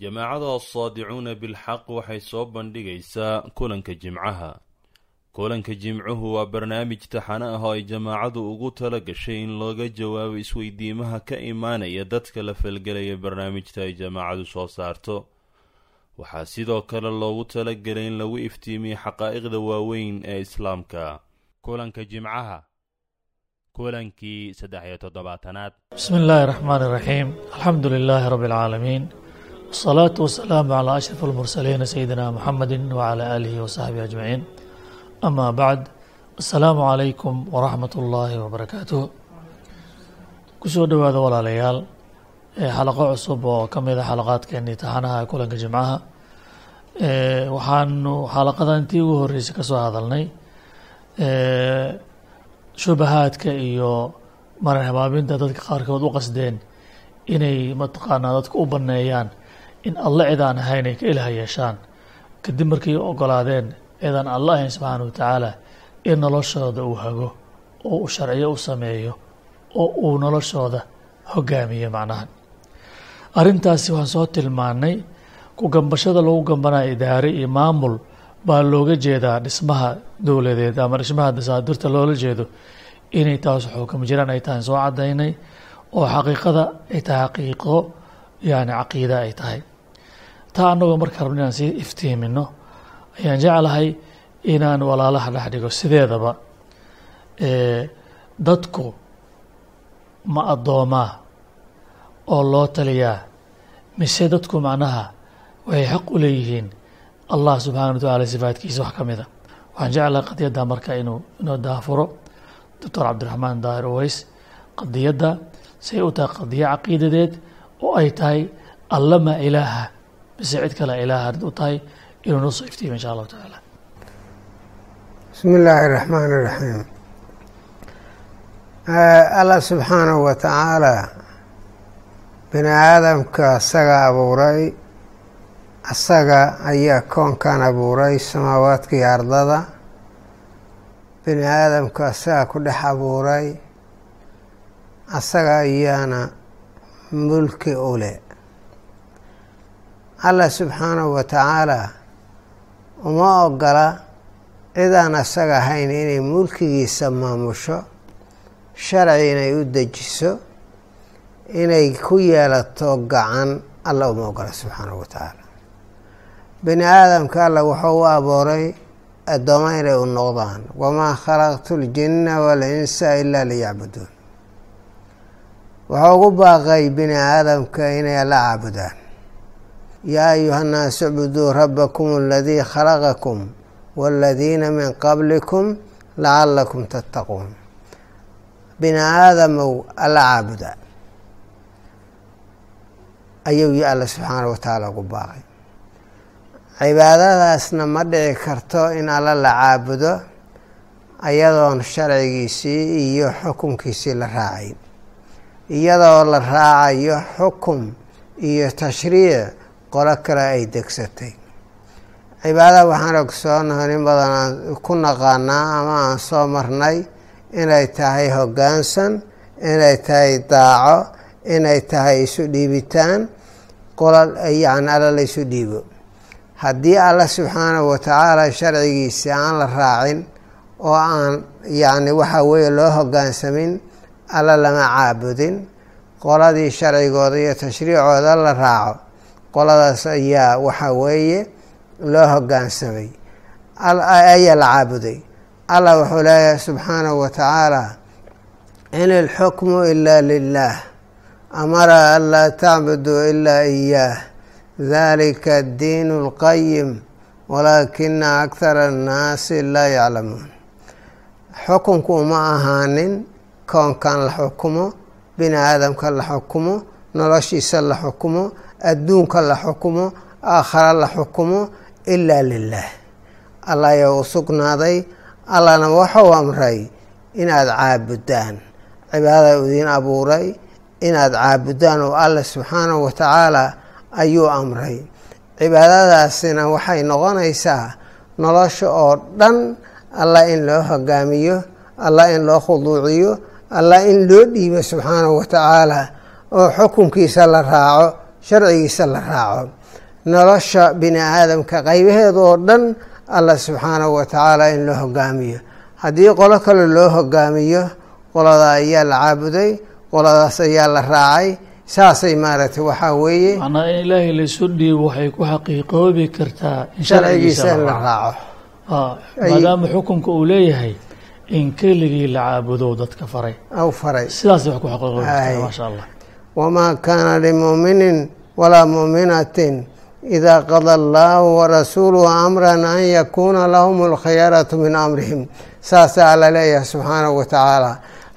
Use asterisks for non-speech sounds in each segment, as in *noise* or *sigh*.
jamaacada assaadicuuna bilxaq waxay soo bandhigaysaa kulanka jimcaha. Kulanka jimcuhu waa barnaamij taxane ah oo ay jamaacadu ugu tala gashay in looga jawaabo isweydiimaha ka imaanaya dadka la falgelaya barnaamijta ay jamaacadu soo saarto. Waxaa sidoo kale loogu talagelay in lagu iftiimiyo xaqaa'iqda waaweyn ee islaamka. Kulanka jimcaha kulankii saddex iyo toddobaatanaad. Bismi illaahi raxmaan iraxiim alxamdu lilaahi rabbi alcaalamiin wasalaatu wasalaamu calaa ashraf almursaliina sayidina muxamedi wacalaa aalihi wasaxbihi ajmaciin amaa bacd assalaamu calaykum waraxmat ullaahi wabarakaatuh ku soo dhowaada walaalayaal xalaqo cusub oo ka mid a xalaqaadkeenii taxanaha kulanka jimcaha waxaanu xalaqadan intii ugu horeysay ka soo hadalnay shubahaadka iyo marar habaabinta dadka qaarkood u qasdeen inay mataqaanaa dadka u banneeyaan in alle cid aan ahayn ay ka ilaha yeeshaan. Kadib markay ogolaadeen cidaan alle ahayn subxaana wa tacaala in noloshooda uu hago oo uu sharciyo u sameeyo oo uu noloshooda hogaamiyo macnahan. Arrintaasi waxaan soo tilmaanay ku gambashada lagu gambanayo idaare iyo maamul baa looga jeedaa dhismaha dowladeed ama dhismaha dasaadirta loola jeedo inay taas xukam jiraan ay tahay soo cadaynay oo xaqiiqada ay tahay xaqiiqo yani caqiida ay tahay taa annagoo marka rabno inaan sii iftiimino ayaan jeclahay inaan walaalaha dhex dhigo sideedaba. Dadku ma addoomaa oo loo taliyaa mise dadku macnaha waxay xaq u leeyihiin allah subxaana wa tacaala sifaadkiisa wax ka mida. Waxaan jeclahay qadiyadda marka inuu inoo daafuro doctor cabdiraxmaan daahir uweys qadiyadda say u tahay qadiyo caqiidadeed oo ay tahay allama ilaaha mise cid kale ilaaha u tahay inuu noo soo iftiima insha allahu tacaala. Bismi illaahi iraxmaan iraxiim allah subxaanahu wa tacaala bini aadamka asaga abuuray asaga ayaa koonkan abuuray samaawaadka iyo ardada. Bini aadamka asaga ku dhex abuuray asaga ayaana mulki u leh allah subxaanahu wa tacaala uma ogola cidaan asaga ahayn inay mulkigiisa maamusho sharci inay u dejiso inay ku yeelato gacan alla uma ogola subxaanahu wa tacaala bini aadamka alla wuxuu u abooray addooma inay u noqdaan. Wamaa khalaqtu ljinna walinsa ilaa liyacbuduun wuxuu ugu baaqay bini aadamka inay alla caabudaan yaa ayuha nnaasu icbuduu rabbakum aladii khalaqakum waaladiina min qablikum lacalakum tattaquun bini aadamow alla caabuda ayuu yi alla subxaana wa tacaala ugu baaqay cibaadadaasna ma dhici karto in alla la caabudo iyadoon sharcigiisii iyo xukumkiisii la raacayn iyadoo la raacayo xukum iyo tashriic qolo kale ay degsatay. Cibaadada waxaan ogsoonahay in badan aan ku naqaanaa ama aan soo marnay inay tahay hoggaansan inay tahay daaco inay tahay isu dhiibitaan qola yacni alla la isu dhiibo. Haddii alla subxaanahu wa tacaala sharcigiisi aan la raacin oo aan yacni waxa weeye loo hoggaansamin alla lama caabudin qoladii sharcigooda iyo tashriicooda la raaco qoladaas ayaa waxa weeye loo hoggaansamay ayaa la caabuday. Allah wuxuu leeyahay subxaanahu wa tacaala in ilxukmu ila lilah amara an laa tacbuduu ilaa iyaah dalika addiinu اlqayim walaakina akhara annaasi laa yaclamuun xukunku uma ahaanin koonkan la xukumo bini aadamka la xukumo noloshiisa la xukumo adduunka la xukumo aakhara la xukumo ilaa lilah allah ayaa u sugnaaday allahna wuxuu amray inaad caabudaan. Cibaadada idiin abuuray inaad caabudaan oo allah subxaanahu wa tacaala ayuu amray. Cibaadadaasina waxay noqonaysaa nolosha oo dhan allah in loo hogaamiyo allah in loo khuduuciyo allah in loo dhiibo subxaanahu wa tacaala oo xukunkiisa la raaco sharcigiisa la raaco. Nolosha bini aadamka qaybaheeda oo dhan allah subxaanahu wa tacaala in loo hogaamiyo. Haddii qolo kale loo hogaamiyo qolada ayaa la caabuday qoladaas ayaa la raacay. Saasay maaragtay waxaa weeye. Macnaa in ilaahay laysu dhiibo waxay ku xaqiiqoobi kartaa in sharcigiisa in la raaco. Maadaama xukunka uu leeyahay in keligii la caabudo dadka faray. Aw faray. Sidaasay wax ku xaqiiqoobi kartaa maasha allah. Wamaa kaana limuminin walaa muminatin idaa qada allahu warasuuluhu amran an yakuuna lahum alkhiyaratu min amrihim saasaa alla leeyahay subxaanahu wa tacaala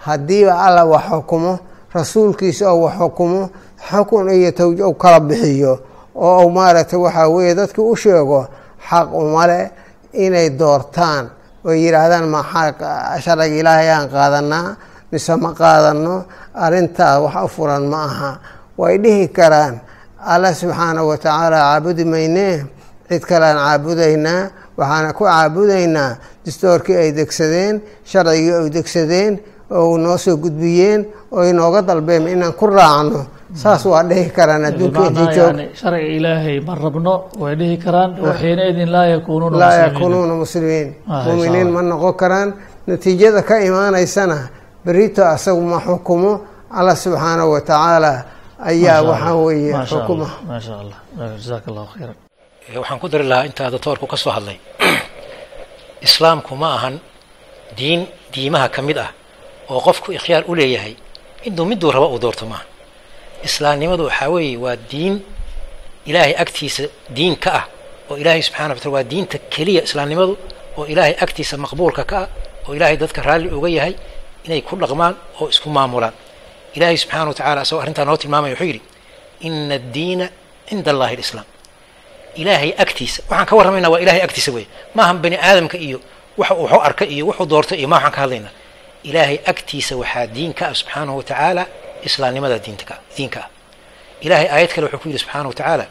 haddiiba alla wax xukumo rasuulkiisa oo wax xukumo xukun iyo tawj u kala bixiyo oo uu maaragtay waxaa weeye dadkii u sheego xaq umale inay doortaan oo yidhaahdaan ma sharciga ilaahay aan qaadanaa mise ma qaadano arrintaa wax u furan ma aha way dhihi karaan alla subxaanahu wa tacaala caabudi maynee cid kalean caabudaynaa waxaana ku caabudaynaa dastoorkii ay degsadeen sharcigii ay degsadeen oo noo soo gudbiyeen oo inooga dalbeen inaan ku raacno. Saas waa dhihi karaan adduunka intii joog ilaahay ma rabno way dhihi karaan waxiina idin laa yakuunuuna laa muslimiin. yakuunuuna muslimiin. Ah, muminiin insha ma noqon karaan. Natiijada ka imaanaysana berito asagu ma xukumo. Alla subxaanahu wa tacaala ayaa waxaa weeye Maasha xukuma Allah. maasha allah. Jazaaka allahu khayran. Eh, waxaan ku dari lahaa intaa doctoorku ka soo hadlay. *clears throat* Islaamku ma ahan diin diimaha ka mid ah oo qofku ikhyaar u leeyahay. Miduu miduu rabo uu doorto maaha islaamnimadu waxaa weeye waa diin ilaahay agtiisa diin ka ah oo ilaahay subxana wa taala waa diinta keliya islaamnimadu oo ilaahay agtiisa maqbuulka ka ah oo ilaahay dadka raalli uga yahay inay ku dhaqmaan oo isku maamulaan ilaahay subxaana wa tacaala asagoo arrintaa noo tilmaamaya wuxuu yidhi ina addiina cinda allahi alislaam. Ilaahay agtiisa waxaan ka warramaynaa waa ilaahay agtiisa weeye. Maahan bani aadamka iyo waxa uu wuxuu arka iyo wuxuu doortay iyo ma waxaan ka hadlaynaa ilaahay agtiisa waxaa diin ka ah subxaanahu wa tacaala islaamnimada diinta ka diinka ah. Ilaahay aayad kale wuxuu ku yidhi subxaanahu wa tacaala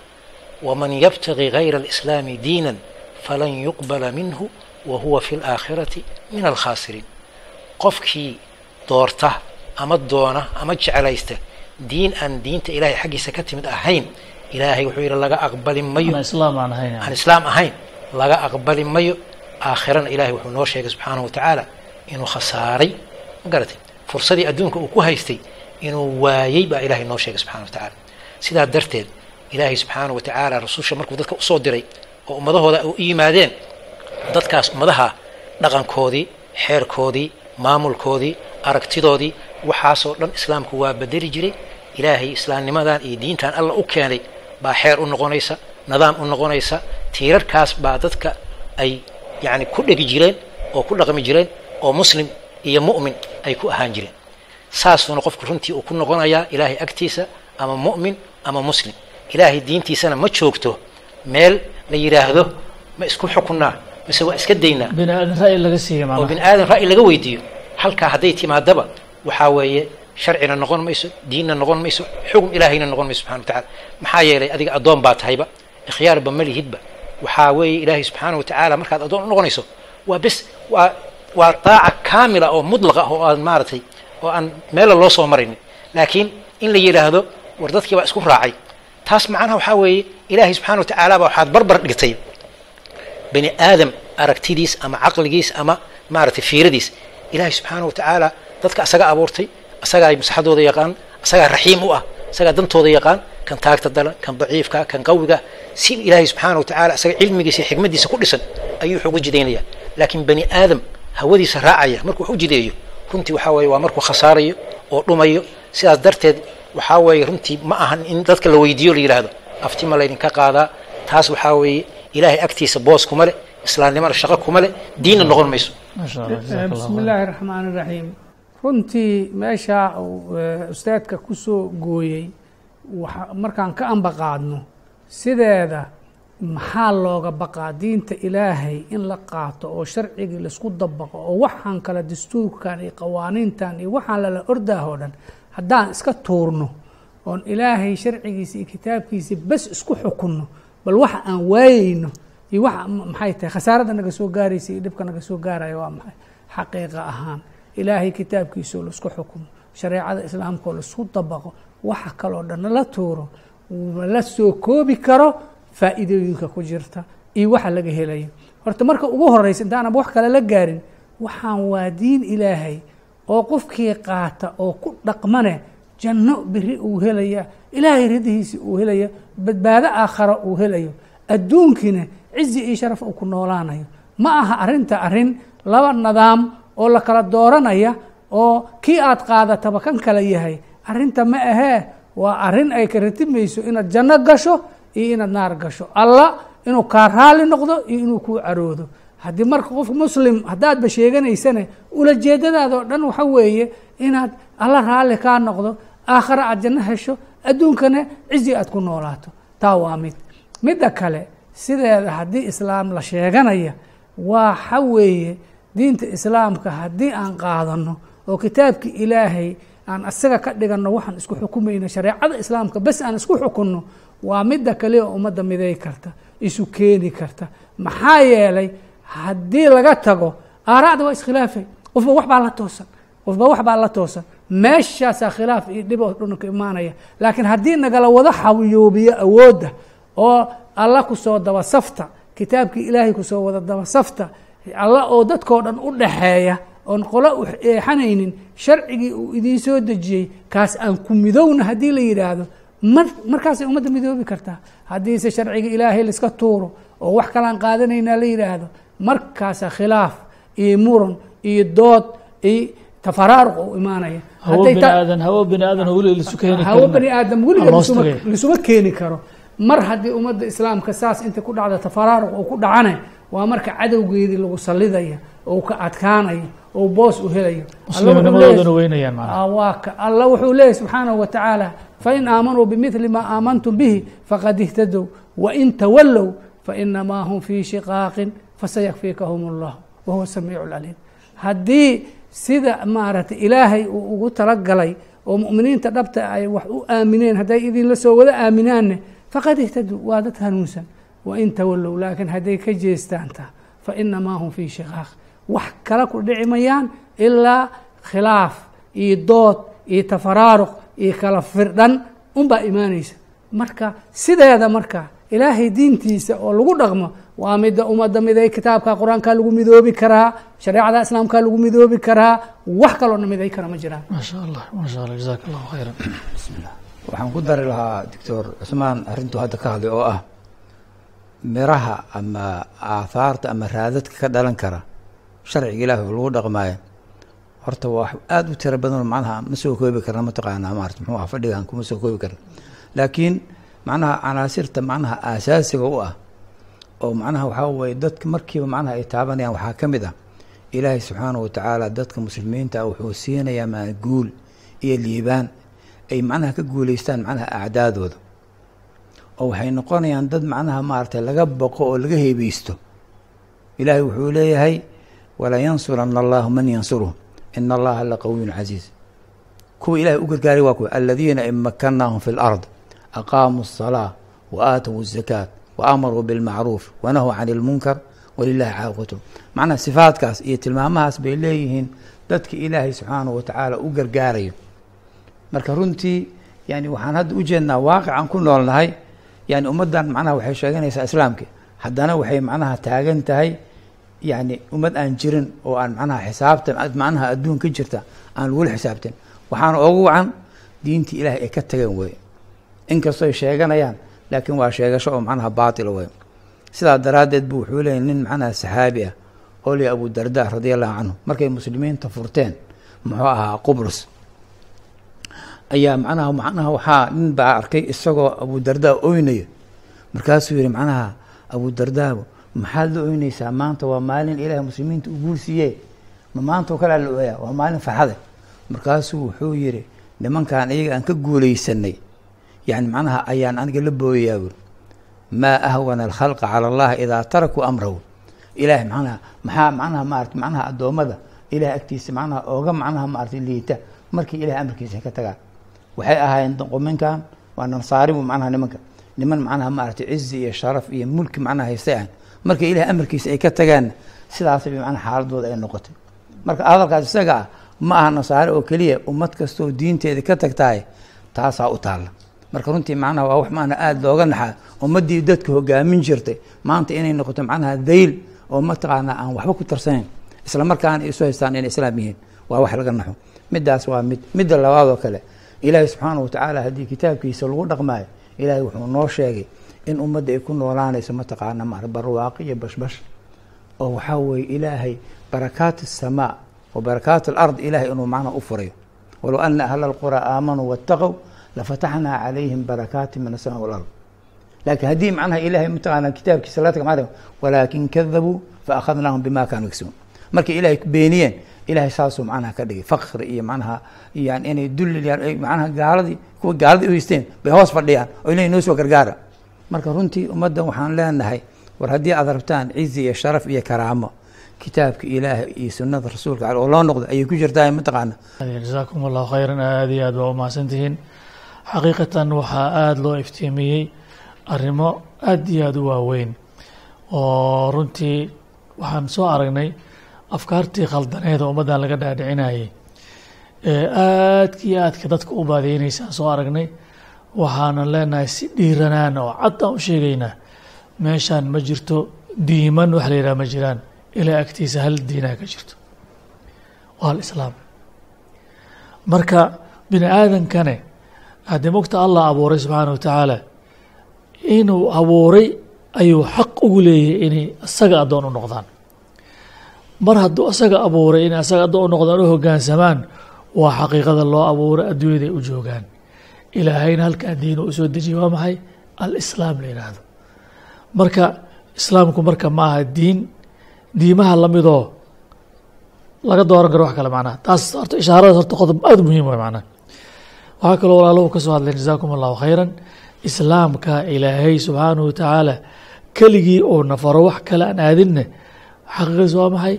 waman yabtagi gayra alislaami diinan falan yuqbala minhu wa huwa fi laakhirati min alkhaasiriin qofkii doorta ama doona ama jeclaysta diin aan diinta ilaahay xaggiisa ka timid ahayn ilaahay wuxuu yidhi laga aqbali mayo. Aan islaam ahayn laga aqbali mayo. Aakhirana ilaahay wuxuu noo sheegay subxaanahu wa tacaala inuu khasaaray. Ma garatay fursadii adduunka uu ku haystay inuu waayey baa ilaahay noo sheegay subxana wa tacaala. Sidaa darteed ilaahay subxaanahu wa tacaala rasusha markuu dadka u soo diray oo ummadahooda u yimaadeen dadkaas ummadaha dhaqankoodii xeerkoodii maamulkoodii aragtidoodii waxaasoo dhan islaamku waa bedeli jiray. Ilaahay islaamnimadan iyo diintan alla u keenay baa xeer u noqonaysa nidaam u noqonaysa tiirarkaas baa dadka ay yani ku dhegi jireen oo ku dhaqmi jireen oo muslim iyo mu'min ay ku ahaan jireen. Saasuuna qofku runtii uu ku noqonayaa ilaahay agtiisa ama mu'min ama muslim. Ilaahay diintiisana ma joogto meel la yidhaahdo ma isku xukunnaa mise waa iska daynaa. Bini aadan ra'yi laga siiyey oo macnaha bini aadan ra'yi laga weydiiyo. Halkaa hadday timaadaba waxaa weeye sharcina noqon mayso diinna noqon mayso xugum ilaahayna noqon mayso subxana wa tacaala. Maxaa yeelay adiga addoon baa tahayba ikhyaarba ma lihidba. Waxaa weeye ilaahay subxaana wa tacaala markaad addoon u noqonayso waa bes waa waa daaca kaamila oo mudlaqa oo aan maaragtay oo aan meela loo soo maraynin. Laakiin in la yidhaahdo war dadkii baa isku raacay. Taas macnaha waxaa weeye ilaahay subxana wa tacaala baa waxaad barbar dhigtay. Bani aadam aragtidiis ama caqligiis ama maaragtay fiiradiis ilaahay subxaana wa tacaala dadka asaga abuurtay asagaa masaxadooda yaqaan asagaa raxiim u ah asagaa dantooda yaqaan kan taagta dalan kan daciifka kan qawiga si ilaahay subxaana wa tacaala asaga cilmigiisa iyo xikmadiisa ku dhisan ayuu wax uga jidaynaya. Laakiin bani aadam hawadiisa raacaya markuu wax u jideeyo runtii waxaa weeye waa markuu khasaarayo oo dhumayo. Sidaas darteed waxaa weeye runtii ma ahan in dadka la weydiiyo la yidhaahdo afti ma laydinka qaadaa taas waxaa weeye ilaahay agtiisa boos kuma leh islaamnimada shaqo kuma leh diinna noqon mayso. Bismi illaahi raxmaan iraxiim runtii meesha eh, ustaadka ku soo gooyey markaan ka amba qaadno sideeda maxaa looga baqaa diinta ilaahay in la qaato oo sharcigii la isku dabaqo oo waxaan kale dastuurkan iyo qawaaniintan iyo waxaan lala ordaahoo dhan haddaan iska tuurno oon ilaahay sharcigiisa iyo kitaabkiisa bes isku xukunno bal waxa aan waayeyno iyo waxa maxay tahay khasaarada naga soo gaaraysa iyo dhibka naga soo gaaraya waa maxay xaqiiqa ahaan ilaahay kitaabkiisoo la isku xukumo shareecada islaamkaoo la isku dabaqo waxa kaloo dhan la tuuro la soo koobi karo faa'iidooyinka ku jirta iyo waxa laga helayo. Horta marka ugu horeysa intaanaba wax kale la gaarin waxaan waa diin ilaahay oo qofkii qaata oo ku dhaqmane janno beri uu helaya ilaahay ridihiisi uu helaya badbaado aakhara uu helayo adduunkiina cizi iyo sharaf uu ku noolaanayo. Ma aha arrinta arrin laba nidaam oo la kala dooranaya oo kii aad qaadataba kan kale yahay. Arrinta ma ahee waa arrin ay ka ratimayso inaad janno gasho iyo inaad naar gasho. Alla inuu kaa raali noqdo iyo inuu kuu caroodo. Haddii marka qof muslim haddaadba sheeganaysane ulajeedadaadoo dhan waxa weeye inaad alla raalli kaa noqdo aakhare aad janno hesho adduunkana cizi aad ku noolaato. Taa waa mid. Midda kale sideeda haddii islaam la sheeganaya waxa weeye diinta islaamka haddii aan qaadano oo kitaabkii ilaahay aan asaga ka dhiganno waxaan isku xukumayno shareecada islaamka bes aan isku xukunno waa midda kale oo ummadda miday karta isu keeni karta. Maxaa yeelay haddii laga tago aaraacda waa iskhilaafay. Qofba wax baa la toosan qofba wax baa la toosan. Meeshaasaa khilaaf iyo dhib oo dhanka imaanaya. Laakiin haddii nagala wada xawiyoobiyo awoodda oo alla ku soo daba safta kitaabkii ilaahay ku soo wada daba safta alla oo dadkoo dhan u dhaxeeya oon qolo u eexanaynin sharcigii uu idiin soo dejiyey kaas aan ku midowna haddii la yidhaahdo mar markaasay ummadda midoobi kartaa. Haddiise sharciga ilaahay laiska tuuro oo wax kalaan qaadanaynaa la yidhaahdo markaasaa khilaaf iyo muran iyo dood iyo tafaraaruq u imaanaya. Hawo oo bani aadam weliga lisuma- keeni karo. Mar haddii ummadda islaamka saas inta ku dhacda tafaraaruq uu ku dhacane waa marka cadowgeedii lagu sallidaya oo ka adkaanayo oo boos u helayo. Alla wuxuu leeyahy subxaanahu wa tacaala fain aamanuu bimidli ma aamantum bihi faqad ihtadow wain tawallow fainamaa hum fii shiqaaqin fasayakfiikahum allah wahuwa samiicu lcaliim haddii sida maaragtay ilaahay uu ugu talagalay oo mu'miniinta dhabta ay wax u aamineen hadday idinla soo wada aaminaanne faqad ihtadow waa dad hanuunsan wain tawallow laakiin hadday ka jeestaanta fainamaa hum fii shiqaaq. Wax kala ku dhici mayaan ilaa khilaaf iyo dood iyo tafaraaruq iyo kala firdhan unbaa imaanaysa. Marka sideeda marka ilaahay diintiisa oo lagu dhaqmo waa midda ummadda miday kitaabka qur'aanka lagu midoobi karaa shareecada islaamka lagu midoobi karaa wax kaloona miday kara ma jiraan ma sha allah ma sha allah jazaak allahu khayran waxaan ku dari lahaa doctor cusmaan arrintuu hadda ka hadlay oo ah miraha ama aahaarta ama raadadka ka dhalan kara sharciga ilaahi oo lagu dhaqmaayo horta waa aada u tiro badanoo macnaha ma soo koobi karna mataqaanaa maarata muxuu ah fadhigan kuma soo koobi karna. Laakiin macnaha canaasirta macnaha aasaasiga u ah oo macnaha waxaa weeye dadka markiiba macnaha ay taabanayaan waxaa ka mid ah ilaahay subxaanahu watacaala dadka muslimiinta ah wuxuu siinayaa ma guul iyo liibaan ay macnaha ka guuleystaan macnaha acdaadooda oo waxay noqonayaan dad macnaha maaragtay laga boqo oo laga heebeysto. Ilaahay wuxuu leeyahay walaa yansuranna allahu man yansuruh ina allaha la qawiyun casiiz. Kuwa ilahay u gargaaray waa kuwa aladiina in makannaahum fi lard aqaamuu asalaa wa aatow azakaat wa amaruu bilmacruuf wanahuu can ilmunkar walilahi caaqatu macnaha sifaadkaas iyo tilmaamahaas bay leeyihiin dadka ilaahay subxaanahu wa u gargaarayo. Marka runtii yani waxaan hadda u jeednaa ku noolnahay yani ummaddan macnaha waxay sheeganaysaa islaamka haddana waxay macnaha taagan tahay yani ummad aan jirin oo aan macnaha xisaabtan macnaha adduun ka jirta aan lagula xisaabtan. Waxaana ugu wacan diintii ilaahay ay ka tageen wey inkastoo ay sheeganayaan laakiin waa sheegasho oo macnaha baatila wey sidaa daraaddeed bu wuxuu leeyay nin macnaha saxaabi ah oo abu darda radia allahu canhu markay muslimiinta furteen muxuu ahaa qubrus ayaa macnaha macnaha waxaa nin baa arkay isagoo abu darda oynayo markaasuu yihi macnaha abu dardaabo maxaad la oynaysaa maanta waa maalin ilaahay muslimiinta u guursiiye ma maanta oo kalea la ooyaa? Waa maalin farxade markaasuu wuxuu yihi nimankan iyaga aan ka guuleysanay yani macnaha ayaan aniga la booyayaa maa ahwana alkhalqa cala allahi idaa tarakuu amrahu. Ilahay macnaha maxaa macnaha maarata macnaha addoommada ilahay agtiisa macnaha ooga macnaha maarata liita. Markii ilahay amarkiisa ka tagaan waxay ahaayeen qominkan waa nansaaribu macnaha nimanka niman macnaha maarata cizi iyo sharaf iyo mulki macnaha haystay ahan marka ilahay amarkiisa ay ka tagaanna sidaasay macnaha xaaladooda ay noqotay. Marka hadalkaas isaga ah ma aha nasaare oo keliya ummad kastoo diinteeda ka tagtahay taasaa u taalla. Marka runtii macnaha waa wax maana aada looga naxaa ummaddii dadka hogaamin jirtay maanta inay noqoto macnaha dayl oo mataqaanaa aan waxba ku tarsanayn isla markaana isu haystaan inay islaam yihiin. Waa wax laga naxo. Middaas waa mid midda labaad oo kale ilaahay subxaana watacaala haddii kitaabkiisa lagu dhaqmaayo ilaahay wuxuu noo sheegay in ummadda ay ku noolaanayso mataqaana mar barwaaqi iyo bashbash. Oo waxaa weeye ilaahay barakaat asamaa wa barakaat alard ilahay inuu macnaha u furayo. Walow ana ahla alqura aamanuu waataqow lafataxnaa calayhim barakaati min asamaa walard. Laakiin haddii macnaha ilahay mataqaana kitaabkiisa laga taga walaakin kadabuu faahadnaahum bima kaanuu yagsibuun markay ilahay beeniyeen ilahay saasuu macnaha ka dhigay. Fakri iyo macnaha yani inay dulliyaan macnaha gaaladii kuwa gaaladii u haysteen bay hoos fadhiyaan. Oo ilahay noo soo gargaara. Marka runtii ummaddan waxaan leenahay war haddii aad rabtaan cizi iyo sharaf iyo karaamo kitaabka ilaahay iyo sunnada rasuulka ale oo loo noqdo ayay ku jirtaa mataqaana jasaakum allahu khayran aada iyo aad baa umahadsantihiin xaqiiqatan waxaa aada loo iftiimiyey arrimo aada iyo aada u waaweyn. Oo runtii waxaan soo aragnay afkaartii khaldaneed oo ummaddan laga dhaadhicinayay ee aadka iyo aadka dadka u baadiyeynaysaan soo aragnay waxaanan leenahay si dhiiranaan oo cad aan u sheegaynaa meeshaan ma jirto diiman wax la yidhaha ma jiraan ilaa agtiisa hal diinaa ka jirto. Waa alislaam marka bini aadankane haddii mogta allah abuuray subxaana wa tacaala inuu abuuray ayuu xaq ugu leeyahay inay isaga addoon u noqdaan mar hadduu isaga abuuray inay isaga addoon u noqdaan u hoggaansamaan waa xaqiiqada loo abuuray adduunyaday u joogaan. Ilaahayna halkaa diinu u soo dejiyay waa maxay? Alislaam la yidhaahdo marka islaamku marka ma aha diin diimaha lamidoo laga dooran karo wax kale macnaha. Taas horta ishaaradaas horta qodob aada muhiim way macnaha. Waxaa kaloo walaaluhu ka soo hadleen jazaakum allahu khayran islaamka ilaahay subxaanahu wa tacaala keligii oo nafaro wax kale aan aadinne xaqiiqadiisa waa maxay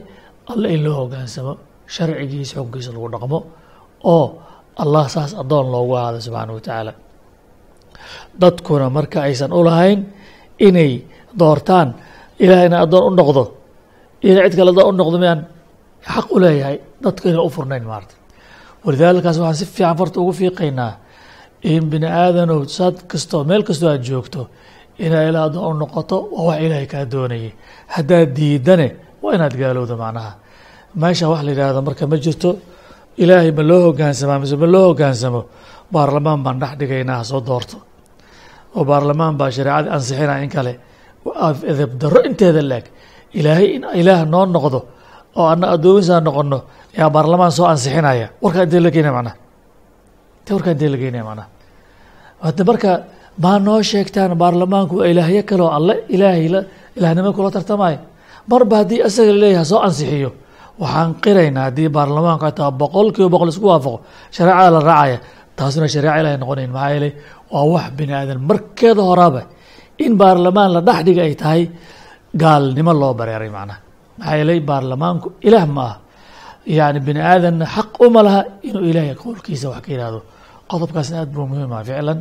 alla in loo hogaansamo sharcigiisa xukunkiisa lagu dhaqmo oo allah saas addoon loogu ahaado subxaanahu wa tacaala dadkuna marka aysan u lahayn inay doortaan ilaahayna addoon u noqdo ina cid kale addoon u noqdo miyaan xaq u leeyahay dadku inay u furnayn maarta. Walidaalikaas waxaan si fiican farta ugu fiiqaynaa in bini aadanow saad kastoo meel kastoo aad joogto inaa ilaa addoon u noqoto waa wax ilaahay kaa doonayay. Haddaad diidane waa inaad gaalowdo macnaha? Meesha wax la yidhaahdo marka ma jirto ilaahay ma loo hogaansamaa mise ma loo hogaansamo baarlamaan baan dhex dhigaynaa ha soo doorto. Oo baarlamaan baa shareecadii ansixinaa in kale. Edeb darro inteeda laeg ilaahay in ilaah noo noqdo oo ana addoomisaa noqono yaa baarlamaan soo ansixinaya. Warkaa intee la geynaya macnaha? Te warkaa intee la geynaya macnaha? Hadda marka maa noo sheegtaan baarlamaanku waa ilaahyo kale oo alle ilaahay la ilaahnimo kula tartamaya marba haddii isaga la leeyahay soo ansixiyo? Waxaan qiraynaa haddii baarlamaanku hataa boqol kiiba boqol isku waafaqo. Shareecada la raacaya taasuna shareeca ilahay noqonayn maxaa yeelay waa wax bini aadan markeeda horaaba in baarlamaan la dhex dhiga ay tahay gaalnimo loo bareeray macnaha. Maxaa yeelay baarlamaanku ilaah ma ah yacni bini aadanna xaq uma laha inuu ilaahay qowlkiisa wax ka yihahdo qodobkaasna aad buu muhiim ah ficlan.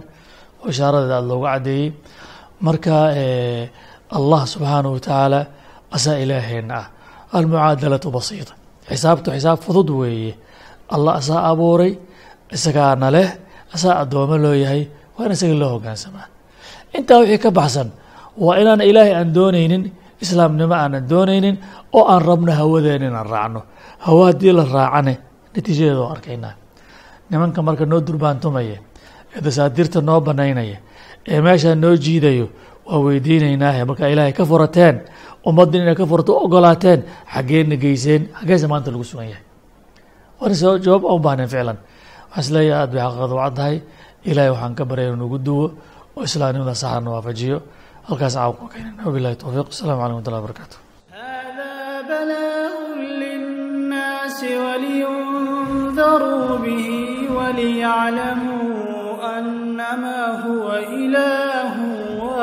Oo ishaaradeeda aada looga caddeeyey. Marka allah subxaanahu wa tacaala asaa ilaaheenna ah. Almucaadalatu basiita xisaabtu xisaab fudud weeye. Allah asaa abuuray isagaana leh asaa addoomo loo yahay waa in isaga loo hogaansamaa. Intaa wixii ka baxsan waa inaan ilaahay aan doonaynin islaamnimo aanan doonaynin oo aan rabno hawadeen inaan raacno. Hawa haddii la raacane natiijadeeda oo arkaynaa nimanka marka noo durbaantumaya ee dasaadiirta noo banaynaya ee meeshaa noo jiidayo waa weydiinaynaahe markaa ilaahay ka furateen ummaddan inay ka furato u ogolaateen xaggeena geyseen xaggeesa maanta lagu sugan yahay waana soo jawaab aan u baahnayn ficlan waxaan isleeyahay aad bay xaqiiqada u caddahay ilaahay waxaan ka baryay inuu nagu duwo oo islaamnimada saxana waafajiyo halkaas caawa ku keenana wabillahi towfiiq assalamu calaykum watullahi wabarakatu هذا بلاء للناس ولينذروا به وليعلموا أنما هو إله